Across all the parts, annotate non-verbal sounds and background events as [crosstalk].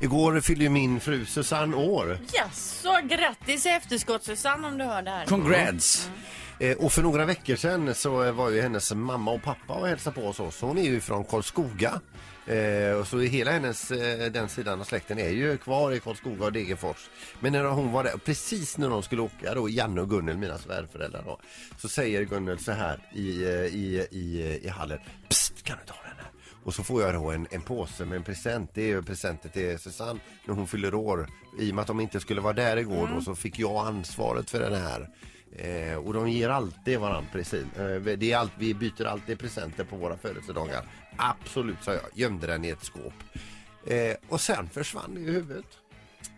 Igår fyllde ju min fru Susanne år. Jaså, grattis i efterskott Susanne om du hör det här. Congrats! Eh, och för några veckor sedan så var ju hennes mamma och pappa och hälsade på hos oss. Hon är ju från Karlskoga. Eh, och så hela hennes, eh, den sidan av släkten är ju kvar i Karlskoga och Degerfors. Men när hon var där, precis när de skulle åka då, Janne och Gunnel, mina svärföräldrar då, så säger Gunnel så här i, eh, i, i, i hallen. Psst, kan du ta här? Och så får jag då en, en påse med en present. Det är ju presenten till Susanne när hon fyller år. I och med att de inte skulle vara där igår då, så fick jag ansvaret för den här. Eh, och de ger alltid varandra present. Eh, det är allt, vi byter alltid presenter på våra födelsedagar. Absolut, sa jag. Gömde den i ett skåp. Eh, och sen försvann det i huvudet.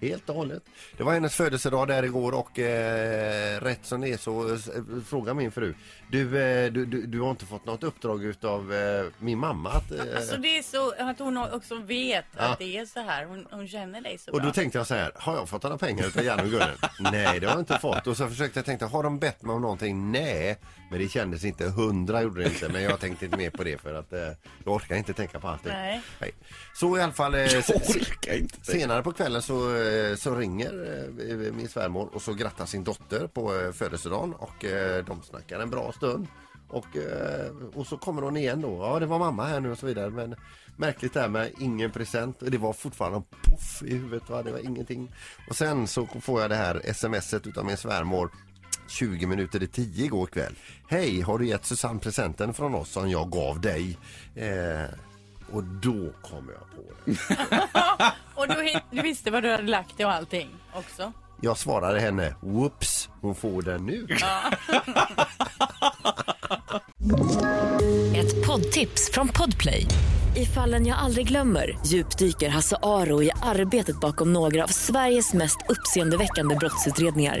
Helt och hållet. Det var hennes födelsedag där igår och eh, rätt som det är så eh, frågar min fru. Du, eh, du, du, du har inte fått något uppdrag utav eh, min mamma att... Eh, Alltså det är så att hon också vet Ja. att det är så här. Hon, hon känner dig så och bra. då tänkte jag så här, har jag fått några pengar utav Janne och Gunnel? [laughs] Nej, det har jag inte fått. Och så försökte jag tänka, har de bett mig om någonting? Nej, men det kändes inte. Hundra gjorde det inte, men jag tänkte inte mer på det för att eh, jag orkar inte tänka på allting. Nej. Så i alla fall, eh, Jag orkar inte. senare på kvällen så, eh, Eh, så ringer eh, min svärmor och så grattar sin dotter på eh, födelsedagen och de snackar en bra stund. Och, och så kommer hon igen då. Ja, det var mamma här nu och så vidare. Men märkligt där med ingen present. Det var fortfarande en puff i huvudet. Va? Det var ingenting. Och sen så får jag det här smset utav min svärmor 20 minuter i 10 igår kväll. Hej, har du gett Susanne presenten från oss som jag gav dig? Eh, och då kom jag på det. [laughs] Och du, du visste vad du hade lagt i och allting också. Jag svarade henne, whoops, hon får den nu. [laughs] Ett poddtips från Podplay. I fallen jag aldrig glömmer djupdyker Hasse Aro i arbetet bakom några av Sveriges mest uppseendeväckande brottsutredningar.